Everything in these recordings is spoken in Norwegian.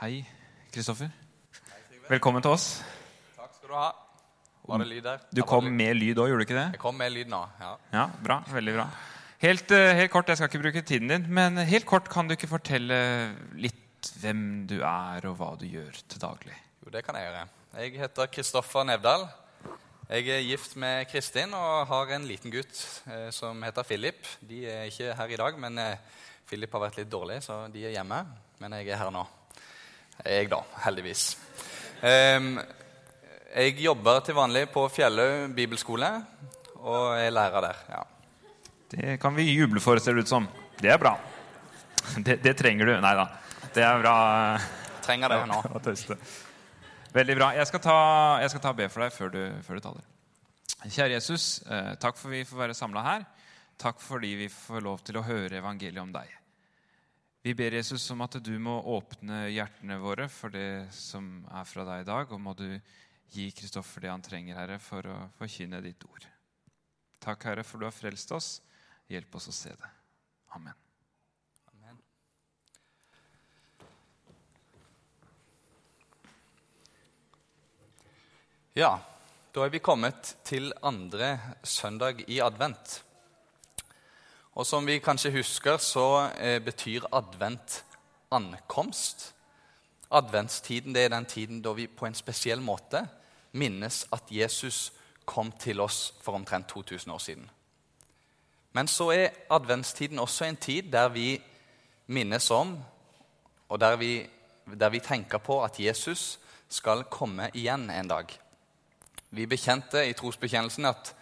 Hei, Kristoffer. Velkommen til oss. Takk skal du ha. Var det lyd der? Du kom med lyd òg, gjorde du ikke det? Jeg kom med lyd nå. ja. Ja, bra, veldig bra. Helt, eh, helt kort, Jeg skal ikke bruke tiden din, men helt kort kan du ikke fortelle litt hvem du er, og hva du gjør til daglig? Jo, det kan jeg gjøre. Jeg heter Kristoffer Nevdal. Jeg er gift med Kristin og har en liten gutt eh, som heter Philip. De er ikke her i dag, men eh, Philip har vært litt dårlig, så de er hjemme. Men jeg er her nå. Jeg, da. Heldigvis. Ehm, jeg jobber til vanlig på Fjellhaug bibelskole og er lærer der. ja. Det kan vi juble for, ser det ut som. Det er bra. Det, det trenger du. Nei da. Det er bra. Trenger det nå. Veldig bra. Jeg skal ta, jeg skal ta be for deg før du, før du taler. Kjære Jesus, eh, takk for vi får være samla her. Takk fordi vi får lov til å høre evangeliet om deg. Vi ber Jesus om at du må åpne hjertene våre for det som er fra deg i dag, og må du gi Kristoffer det han trenger, Herre, for å forkynne ditt ord. Takk, Herre, for du har frelst oss. Hjelp oss å se det. Amen. Amen. Ja, da er vi kommet til andre søndag i advent. Og som vi kanskje husker, så eh, betyr advent ankomst. Adventstiden det er den tiden da vi på en spesiell måte minnes at Jesus kom til oss for omtrent 2000 år siden. Men så er adventstiden også en tid der vi minnes om, og der vi, der vi tenker på at Jesus skal komme igjen en dag. Vi bekjente i trosbekjennelsen at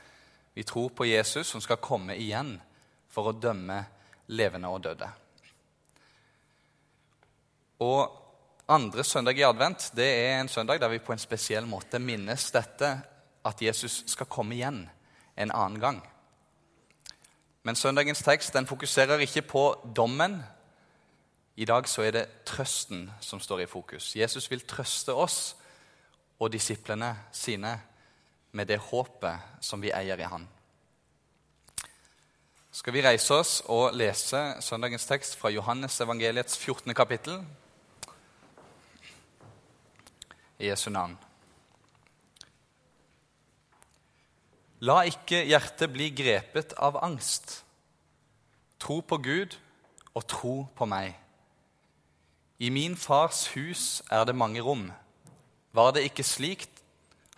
vi tror på Jesus som skal komme igjen for å dømme levende og døde. Og andre søndag i advent det er en søndag der vi på en spesiell måte minnes dette at Jesus skal komme igjen en annen gang. Men søndagens tekst den fokuserer ikke på dommen. I dag så er det trøsten som står i fokus. Jesus vil trøste oss og disiplene sine med det håpet som vi eier i Han. Skal vi reise oss og lese søndagens tekst fra Johannes evangeliets 14. kapittel? I Jesu navn. La ikke hjertet bli grepet av angst. Tro på Gud og tro på meg. I min fars hus er det mange rom. Var det ikke slikt,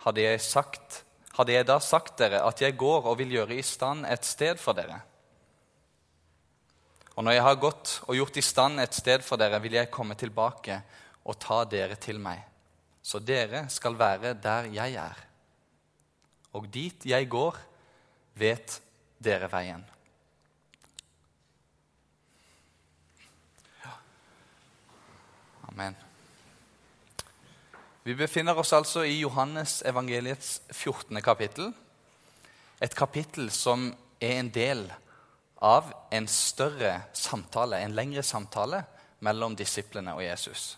hadde jeg, sagt, hadde jeg da sagt dere at jeg går og vil gjøre i stand et sted for dere. Og når jeg har gått og gjort i stand et sted for dere, vil jeg komme tilbake og ta dere til meg, så dere skal være der jeg er og dit jeg går, vet dere veien. Amen. Vi befinner oss altså i Johannes evangeliets 14. kapittel. Et kapittel som er en del av en større samtale, en lengre samtale mellom disiplene og Jesus.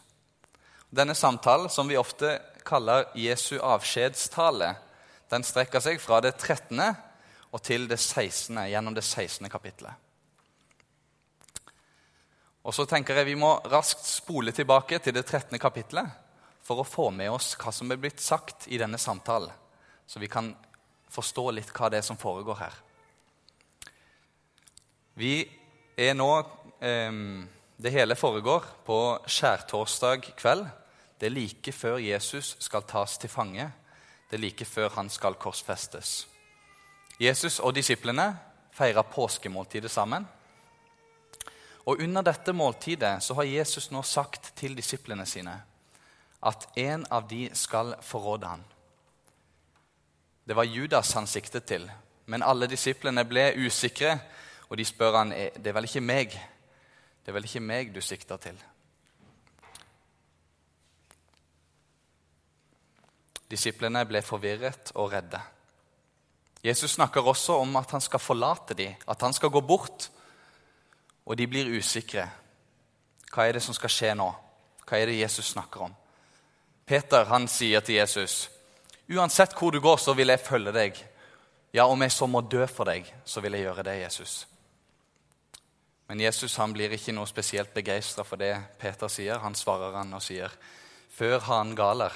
Denne samtalen, som vi ofte kaller Jesu avskjedstale, den strekker seg fra det 13. og til det 16. gjennom det 16. kapittelet. Og så tenker jeg Vi må raskt spole tilbake til det 13. kapittelet for å få med oss hva som er blitt sagt i denne samtalen, så vi kan forstå litt hva det er som foregår her. Vi er nå eh, Det hele foregår på skjærtorsdag kveld. Det er like før Jesus skal tas til fange det er like før han skal korsfestes. Jesus og disiplene feirer påskemåltidet sammen. Og Under dette måltidet så har Jesus nå sagt til disiplene sine at en av de skal forråde han. Det var Judas han siktet til, men alle disiplene ble usikre, og de spør han, det er vel ikke meg, det er vel ikke meg du sikter til. Disiplene ble forvirret og redde. Jesus snakker også om at han skal forlate dem, at han skal gå bort. Og de blir usikre. Hva er det som skal skje nå? Hva er det Jesus snakker om? Peter han sier til Jesus, 'Uansett hvor du går, så vil jeg følge deg.' 'Ja, om jeg så må dø for deg, så vil jeg gjøre det, Jesus.' Men Jesus han blir ikke noe spesielt begeistra for det Peter sier. Han svarer han og sier, 'Før han galer,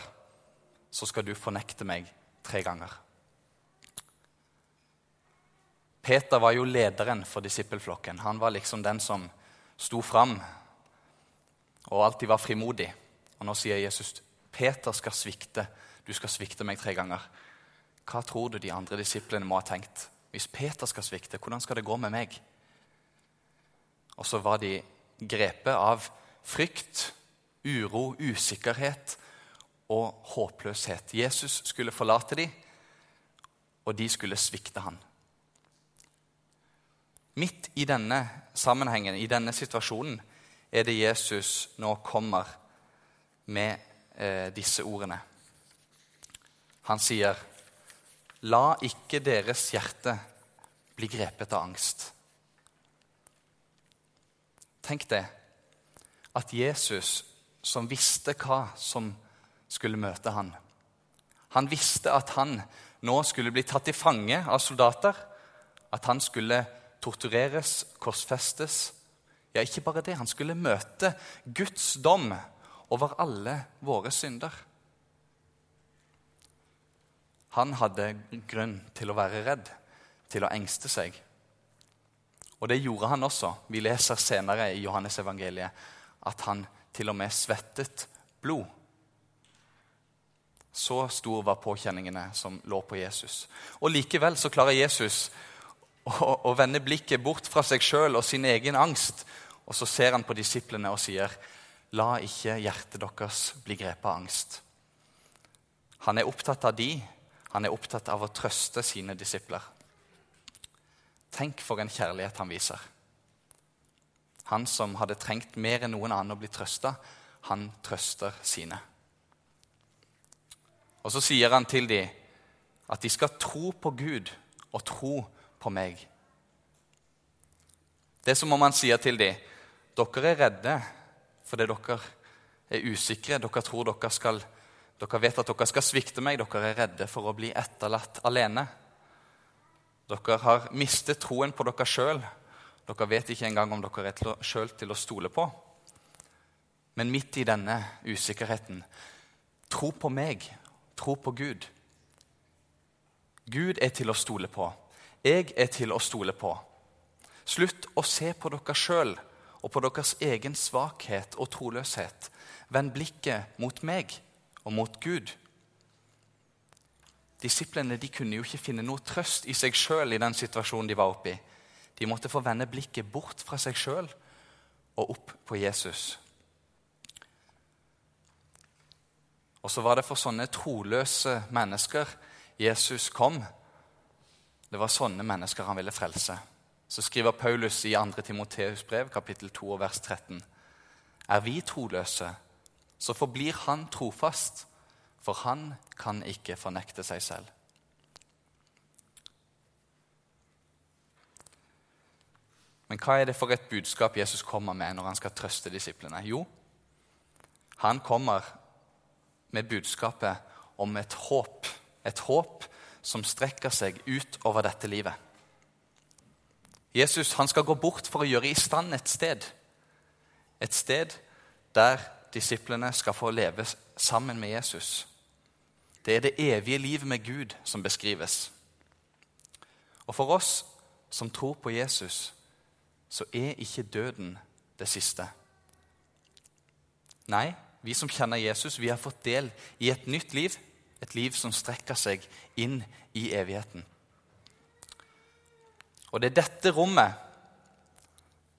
så skal du fornekte meg tre ganger.' Peter var jo lederen for disippelflokken. Han var liksom den som sto fram og alltid var frimodig. Og nå sier Jesus, 'Peter skal svikte. Du skal svikte meg tre ganger.' Hva tror du de andre disiplene må ha tenkt? Hvis Peter skal svikte, hvordan skal det gå med meg? Og så var de grepet av frykt, uro, usikkerhet og håpløshet. Jesus skulle forlate dem, og de skulle svikte han. Midt i denne sammenhengen, i denne situasjonen, er det Jesus nå kommer med eh, disse ordene. Han sier, 'La ikke deres hjerte bli grepet av angst'. Tenk det, at Jesus, som visste hva som skulle møte han, han visste at han nå skulle bli tatt til fange av soldater, at han skulle tortureres, korsfestes. Ja, ikke bare det, han skulle møte Guds dom over alle våre synder. Han hadde grunn til å være redd, til å engste seg. Og det gjorde han også. Vi leser senere i Johannes evangeliet at han til og med svettet blod. Så stor var påkjenningene som lå på Jesus. Og Likevel så klarer Jesus å, å vende blikket bort fra seg sjøl og sin egen angst. Og så ser han på disiplene og sier, 'La ikke hjertet deres bli grepet av angst.' Han er opptatt av de, han er opptatt av å trøste sine disipler. Tenk for en kjærlighet han viser. Han som hadde trengt mer enn noen annen å bli trøsta, han trøster sine. Og så sier han til dem at de skal tro på Gud og tro på meg. Det er som om han sier til dem dere er redde fordi dere er usikre. Dere tror dere skal dere vet at dere skal svikte meg. Dere er redde for å bli etterlatt alene. Dere har mistet troen på dere sjøl. Dere vet ikke engang om dere er sjøl til å stole på. Men midt i denne usikkerheten tro på meg, tro på Gud. Gud er til å stole på. Jeg er til å stole på. Slutt å se på dere sjøl og på deres egen svakhet og troløshet. Vend blikket mot meg og mot Gud. Disiplene de kunne jo ikke finne noe trøst i seg sjøl i den situasjonen de var oppe i. De måtte få vende blikket bort fra seg sjøl og opp på Jesus. Og så var det for sånne troløse mennesker Jesus kom. Det var sånne mennesker han ville frelse. Så skriver Paulus i 2. Timoteus brev, kapittel 2, vers 13.: Er vi troløse, så forblir han trofast, for han kan ikke fornekte seg selv. Men hva er det for et budskap Jesus kommer med når han skal trøste disiplene? Jo, han kommer med budskapet om et håp. Et håp som strekker seg ut over dette livet. Jesus han skal gå bort for å gjøre i stand et sted. Et sted der disiplene skal få leve sammen med Jesus. Det er det evige livet med Gud som beskrives. Og for oss som tror på Jesus, så er ikke døden det siste. Nei, vi som kjenner Jesus, vi har fått del i et nytt liv. Et liv som strekker seg inn i evigheten. Og det er dette rommet,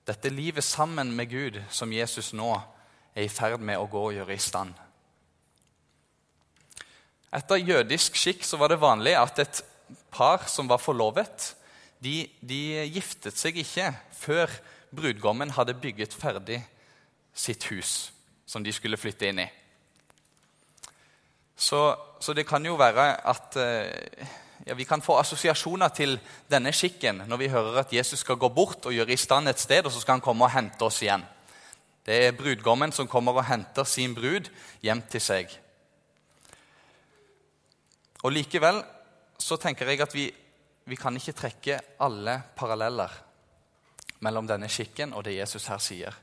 dette livet sammen med Gud, som Jesus nå er i ferd med å gå og gjøre i stand. Etter jødisk skikk så var det vanlig at et par som var forlovet, de, de giftet seg ikke før brudgommen hadde bygget ferdig sitt hus som de skulle flytte inn i. Så, så det kan jo være at eh, ja, vi kan få assosiasjoner til denne skikken når vi hører at Jesus skal gå bort og gjøre i stand et sted, og så skal han komme og hente oss igjen. Det er brudgommen som kommer og henter sin brud hjem til seg. Og Likevel så tenker jeg at vi, vi kan ikke trekke alle paralleller mellom denne skikken og det Jesus her sier.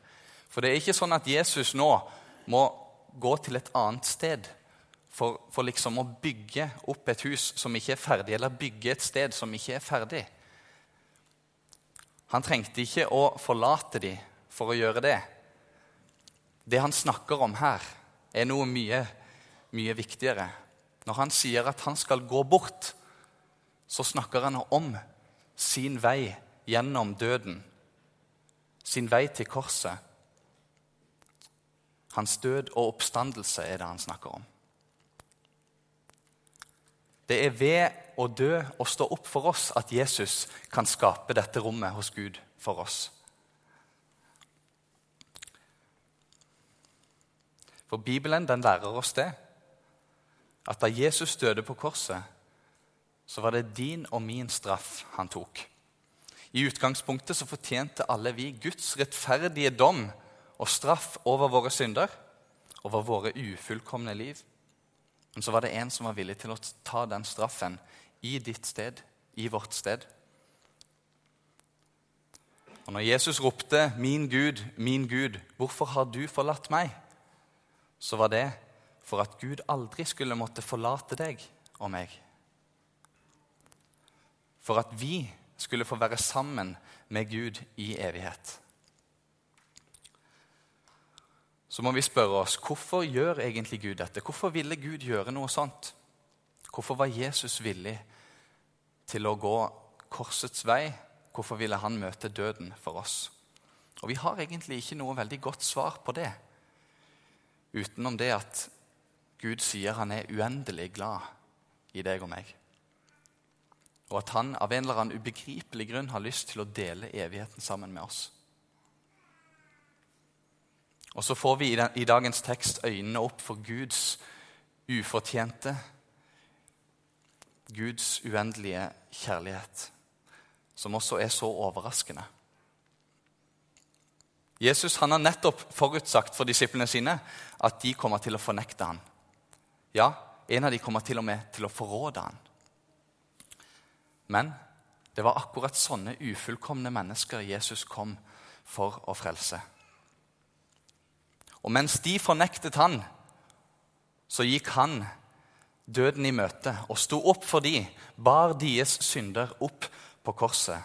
For det er ikke sånn at Jesus nå må gå til et annet sted for, for liksom å bygge opp et hus som ikke er ferdig, eller bygge et sted som ikke er ferdig. Han trengte ikke å forlate dem for å gjøre det. Det han snakker om her, er noe mye, mye viktigere. Når han sier at han skal gå bort, så snakker han om sin vei gjennom døden. Sin vei til korset. Hans død og oppstandelse er det han snakker om. Det er ved å dø og stå opp for oss at Jesus kan skape dette rommet hos Gud for oss. For Bibelen den lærer oss det. At da Jesus døde på korset, så var det din og min straff han tok. I utgangspunktet så fortjente alle vi Guds rettferdige dom og straff over våre synder, over våre ufullkomne liv. Men så var det en som var villig til å ta den straffen i ditt sted, i vårt sted. Og når Jesus ropte 'Min Gud, min Gud, hvorfor har du forlatt meg?' så var det for at Gud aldri skulle måtte forlate deg og meg. For at vi skulle få være sammen med Gud i evighet. Så må vi spørre oss hvorfor gjør egentlig Gud dette? Hvorfor ville Gud gjøre noe sånt? Hvorfor var Jesus villig til å gå korsets vei? Hvorfor ville han møte døden for oss? Og Vi har egentlig ikke noe veldig godt svar på det utenom det at Gud sier han er uendelig glad i deg og meg. Og at han av en eller annen ubegripelig grunn har lyst til å dele evigheten sammen med oss. Og så får vi i, dagens tekst øynene opp for Guds ufortjente, Guds uendelige kjærlighet, som også er så overraskende. Jesus han har nettopp forutsagt for disiplene sine at de kommer til å fornekte ham. Ja, en av dem kommer til og med til å forråde han. Men det var akkurat sånne ufullkomne mennesker Jesus kom for å frelse. Og mens de fornektet han, så gikk han døden i møte og sto opp for de, bar deres synder opp på korset.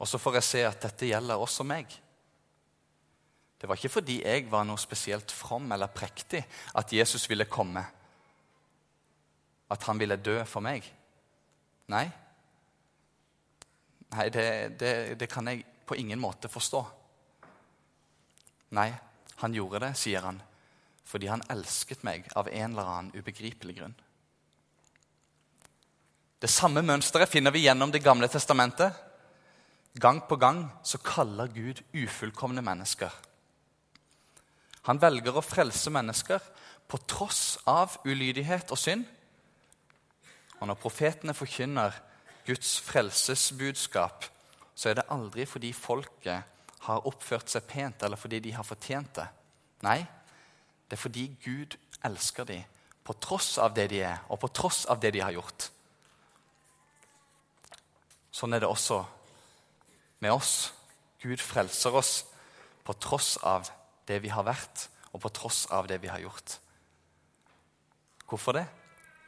Og så får jeg se at dette gjelder også meg. Det var ikke fordi jeg var noe spesielt from eller prektig at Jesus ville komme. At han ville dø for meg. Nei. Nei, det, det, det kan jeg på ingen måte forstå. Nei, han gjorde det, sier han, fordi han elsket meg av en eller annen ubegripelig grunn. Det samme mønsteret finner vi gjennom Det gamle testamentet. Gang på gang så kaller Gud ufullkomne mennesker. Han velger å frelse mennesker på tross av ulydighet og synd. Og når profetene forkynner Guds frelsesbudskap, så er det aldri fordi folket har oppført seg pent, eller fordi de har fortjent det. Nei, det er fordi Gud elsker dem på tross av det de er, og på tross av det de har gjort. Sånn er det også med oss. Gud frelser oss på tross av det vi har vært, og på tross av det vi har gjort. Hvorfor det?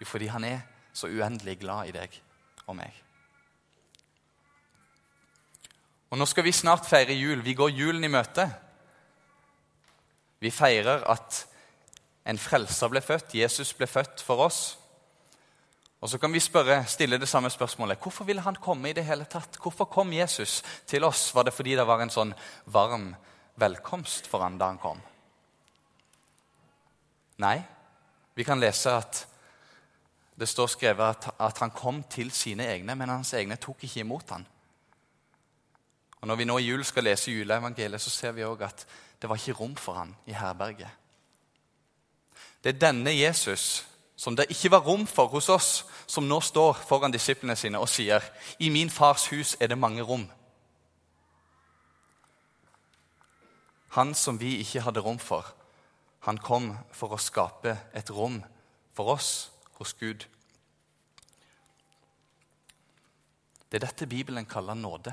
Jo, fordi han er så uendelig glad i deg og meg. Og Nå skal vi snart feire jul. Vi går julen i møte. Vi feirer at en frelser ble født. Jesus ble født for oss. Og Så kan vi spørre, stille det samme spørsmålet. Hvorfor ville han komme i det hele tatt? Hvorfor kom Jesus til oss? Var det fordi det var en sånn varm velkomst for han da han kom? Nei. Vi kan lese at det står skrevet at, at han kom til sine egne, men hans egne tok ikke imot han. Og Når vi nå i jul skal lese juleevangeliet, så ser vi òg at det var ikke rom for han i herberget. Det er denne Jesus som det ikke var rom for hos oss, som nå står foran disiplene sine og sier, 'I min fars hus er det mange rom'. Han som vi ikke hadde rom for, han kom for å skape et rom for oss hos Gud. Det er dette Bibelen kaller nåde.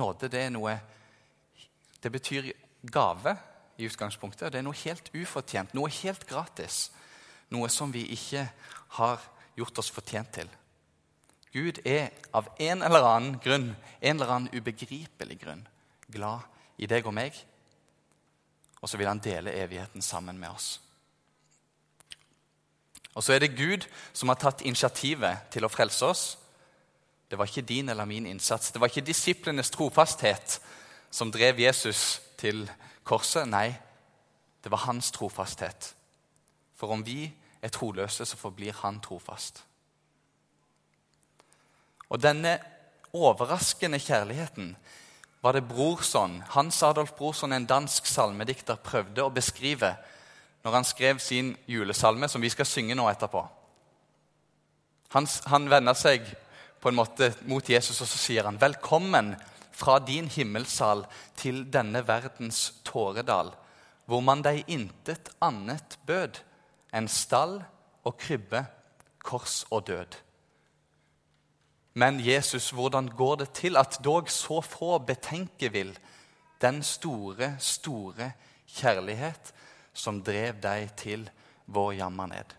Nåde det er noe Det betyr gave i utgangspunktet. Det er noe helt ufortjent, noe helt gratis. Noe som vi ikke har gjort oss fortjent til. Gud er av en eller annen grunn, en eller annen ubegripelig grunn, glad i deg og meg. Og så vil han dele evigheten sammen med oss. Og så er det Gud som har tatt initiativet til å frelse oss. Det var ikke din eller min innsats. Det var ikke disiplenes trofasthet som drev Jesus til korset. Nei, det var hans trofasthet. For om vi er troløse, så forblir han trofast. Og denne overraskende kjærligheten var det Brorson, Hans Adolf Brorson, en dansk salmedikter, prøvde å beskrive når han skrev sin julesalme, som vi skal synge nå etterpå. Han, han vender seg på en måte mot Jesus, og så sier han, 'Velkommen fra din himmelsal til denne verdens tåredal', hvor man deg intet annet bød enn stall og krybbe, kors og død. Men Jesus, hvordan går det til at dog så få betenke vil den store, store kjærlighet som drev deg til vår jammerned?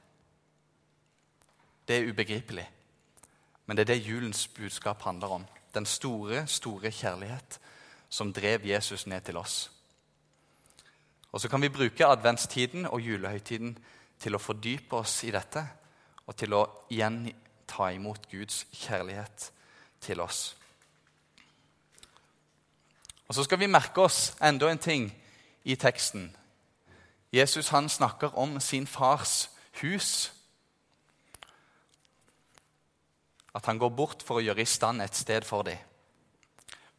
Det er ubegripelig, men det er det julens budskap handler om. Den store, store kjærlighet som drev Jesus ned til oss. Og Så kan vi bruke adventstiden og julehøytiden til å fordype oss i dette og til å igjen ta imot Guds kjærlighet til oss. Og Så skal vi merke oss enda en ting i teksten. Jesus han snakker om sin fars hus. At han går bort for å gjøre i stand et sted for dem.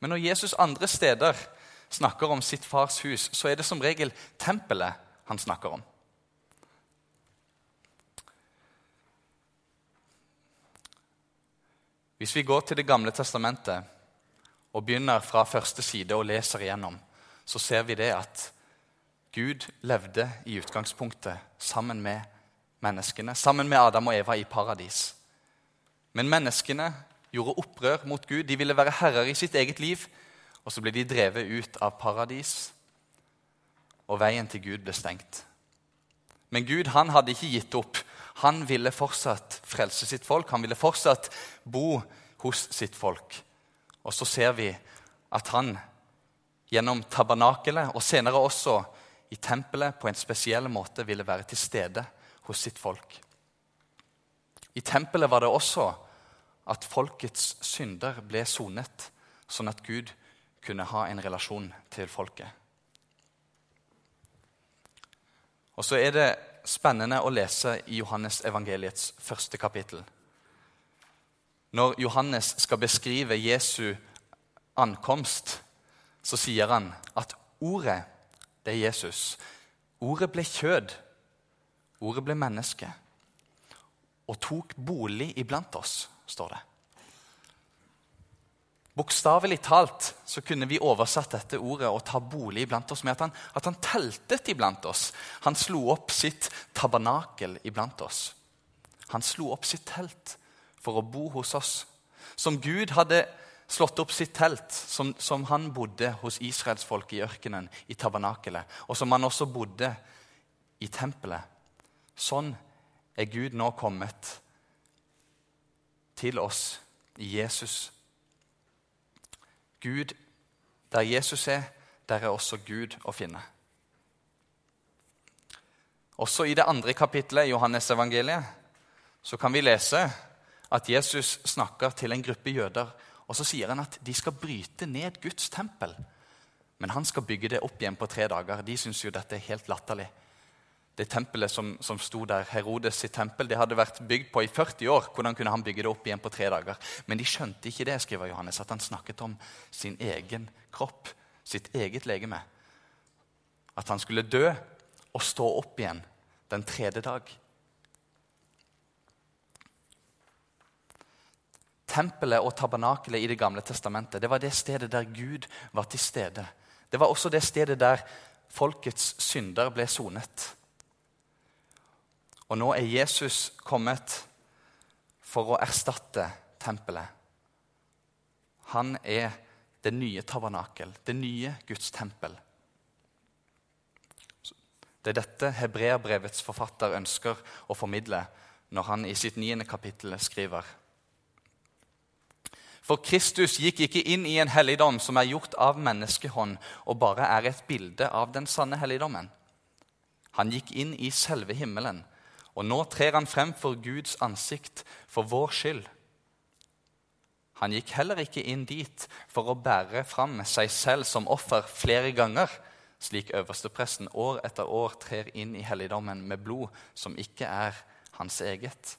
Men når Jesus andre steder snakker om sitt fars hus, så er det som regel tempelet han snakker om. Hvis vi går til Det gamle testamentet og begynner fra første side og leser igjennom, så ser vi det at Gud levde i utgangspunktet sammen med menneskene, sammen med Adam og Eva i paradis. Men menneskene gjorde opprør mot Gud. De ville være herrer i sitt eget liv. Og så ble de drevet ut av paradis, og veien til Gud ble stengt. Men Gud han hadde ikke gitt opp. Han ville fortsatt frelse sitt folk. Han ville fortsatt bo hos sitt folk. Og så ser vi at han gjennom tabernakelet og senere også i tempelet på en spesiell måte ville være til stede hos sitt folk. I tempelet var det også at folkets synder ble sonet, sånn at Gud kunne ha en relasjon til folket. Og så er det spennende å lese i Johannes evangeliets første kapittel. Når Johannes skal beskrive Jesu ankomst, så sier han at ordet, det er Jesus. Ordet ble kjød. Ordet ble menneske. Og tok bolig iblant oss, står det. Bokstavelig talt så kunne vi oversatt dette ordet og ta bolig iblant oss med at han, at han teltet iblant oss. Han slo opp sitt tabernakel iblant oss. Han slo opp sitt telt for å bo hos oss. Som Gud hadde slått opp sitt telt, som, som han bodde hos israelsfolket i ørkenen, i tabernakelet, og som han også bodde i tempelet. Sånn er Gud nå kommet til oss i Jesus Gud, Der Jesus er, der er også Gud å finne. Også i det andre kapittelet i Johannes evangeliet så kan vi lese at Jesus snakker til en gruppe jøder. og Så sier han at de skal bryte ned Guds tempel. Men han skal bygge det opp igjen på tre dager. De syns jo dette er helt latterlig det tempelet som, som sto der, Herodes sitt tempel, det hadde vært bygd på i 40 år. Hvordan kunne han bygge det opp igjen på tre dager? Men de skjønte ikke det, skriver Johannes, at han snakket om sin egen kropp, sitt eget legeme. At han skulle dø og stå opp igjen den tredje dag. Tempelet og tabernakelet i Det gamle testamentet det var det stedet der Gud var til stede. Det var også det stedet der folkets synder ble sonet. Og nå er Jesus kommet for å erstatte tempelet. Han er det nye tabernakel, det nye Guds tempel. Det er dette hebreerbrevets forfatter ønsker å formidle når han i sitt niende kapittel skriver. For Kristus gikk ikke inn i en helligdom som er gjort av menneskehånd, og bare er et bilde av den sanne helligdommen. Han gikk inn i selve himmelen, og nå trer han frem for Guds ansikt for vår skyld. Han gikk heller ikke inn dit for å bære fram seg selv som offer flere ganger, slik øverstepresten år etter år trer inn i helligdommen med blod som ikke er hans eget.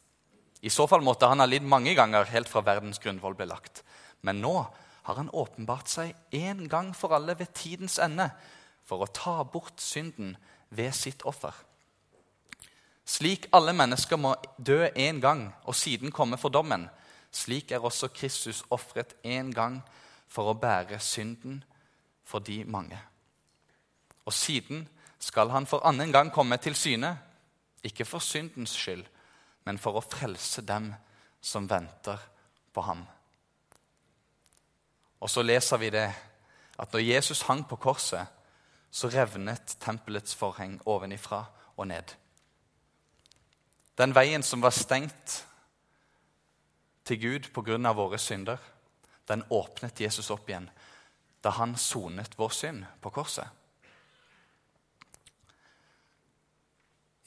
I så fall måtte han ha lidd mange ganger helt fra verdens grunnvoll ble lagt. Men nå har han åpenbart seg en gang for alle ved tidens ende for å ta bort synden ved sitt offer. Slik alle mennesker må dø én gang og siden komme for dommen, slik er også Kristus ofret én gang for å bære synden for de mange. Og siden skal han for annen gang komme til syne, ikke for syndens skyld, men for å frelse dem som venter på ham. Og så leser vi det at når Jesus hang på korset, så revnet tempelets forheng ovenifra og ned. Den veien som var stengt til Gud pga. våre synder, den åpnet Jesus opp igjen da han sonet vår synd på korset.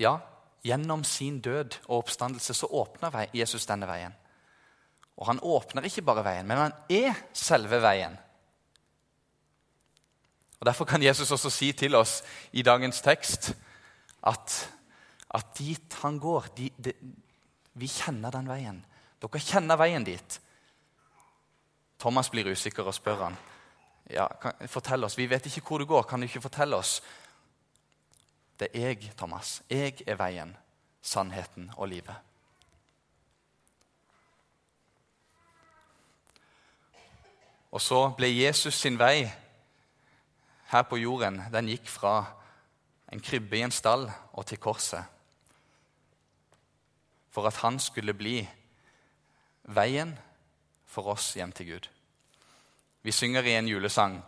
Ja, gjennom sin død og oppstandelse så åpner Jesus denne veien. Og han åpner ikke bare veien, men han er selve veien. Og Derfor kan Jesus også si til oss i dagens tekst at, at dit han går de, de, Vi kjenner den veien. Dere kjenner veien dit. Thomas blir usikker og spør han. Ja, kan, fortell oss, Vi vet ikke hvor du går. Kan du ikke fortelle oss? Det er jeg, Thomas. Jeg er veien, sannheten og livet. Og så ble Jesus sin vei her på jorden, den gikk fra en krybbe i en stall og til korset. For at han skulle bli veien for oss hjem til Gud. Vi synger i en julesang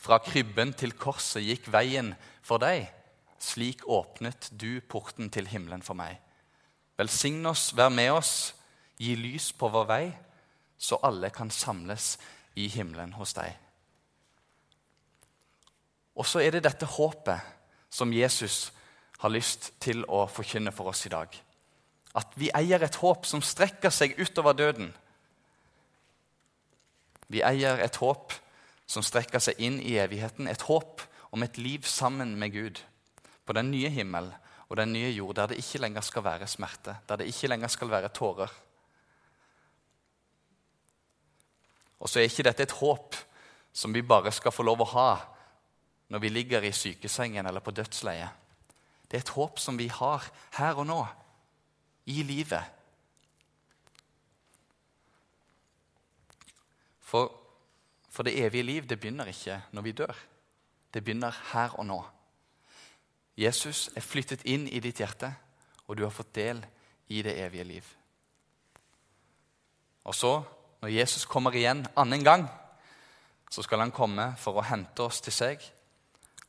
Fra krybben til korset gikk veien for deg. Slik åpnet du porten til himmelen for meg. Velsign oss, vær med oss, gi lys på vår vei, så alle kan samles i himmelen hos deg. Og så er det dette håpet som Jesus har lyst til å forkynne for oss i dag. At vi eier et håp som strekker seg utover døden. Vi eier et håp som strekker seg inn i evigheten. Et håp om et liv sammen med Gud på den nye himmel og den nye jord, der det ikke lenger skal være smerte, der det ikke lenger skal være tårer. Og så er ikke dette et håp som vi bare skal få lov å ha når vi ligger i sykesengen eller på dødsleiet. Det er et håp som vi har her og nå, i livet. For, for det evige liv det begynner ikke når vi dør. Det begynner her og nå. Jesus er flyttet inn i ditt hjerte, og du har fått del i det evige liv. Og så, når Jesus kommer igjen annen gang, så skal han komme for å hente oss til seg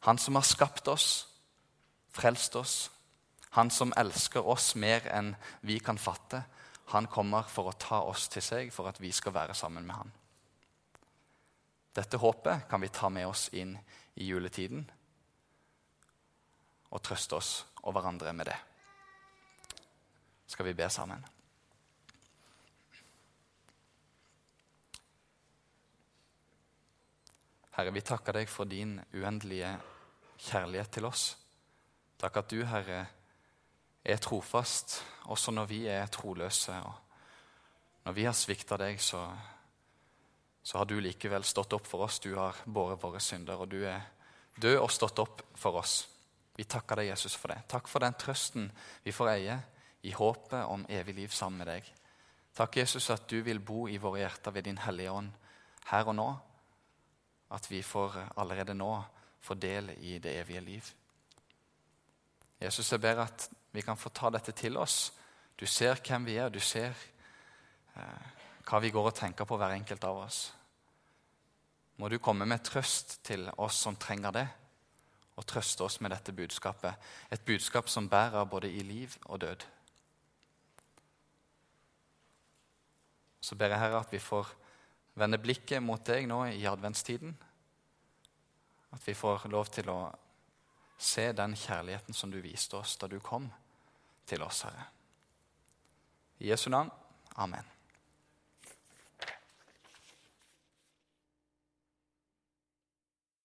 han som har skapt oss, frelst oss. Han som elsker oss mer enn vi kan fatte. Han kommer for å ta oss til seg, for at vi skal være sammen med han. Dette håpet kan vi ta med oss inn i juletiden og trøste oss og hverandre med det. Skal vi be sammen? Herre, vi takker deg for din uendelige kjærlighet til oss. Takk at du, Herre, er trofast også når vi er troløse. Og når vi har svikta deg, så, så, har du likevel stått opp for oss. Du har båret våre synder, og du er død og stått opp for oss. Vi takker deg, Jesus, for det. Takk for den trøsten vi får eie i håpet om evig liv sammen med deg. Takk, Jesus, at du vil bo i våre hjerter ved Din Hellige Ånd her og nå. At vi får allerede nå få del i det evige liv. Jesus, jeg ber at vi kan få ta dette til oss. Du ser hvem vi er, du ser eh, hva vi går og tenker på, hver enkelt av oss. må du komme med trøst til oss som trenger det, og trøste oss med dette budskapet. Et budskap som bærer både i liv og død. Så ber jeg Herre at vi får vende blikket mot deg nå i adventstiden. At vi får lov til å se den kjærligheten som du viste oss da du kom til oss, Herre. I Jesu navn. Amen.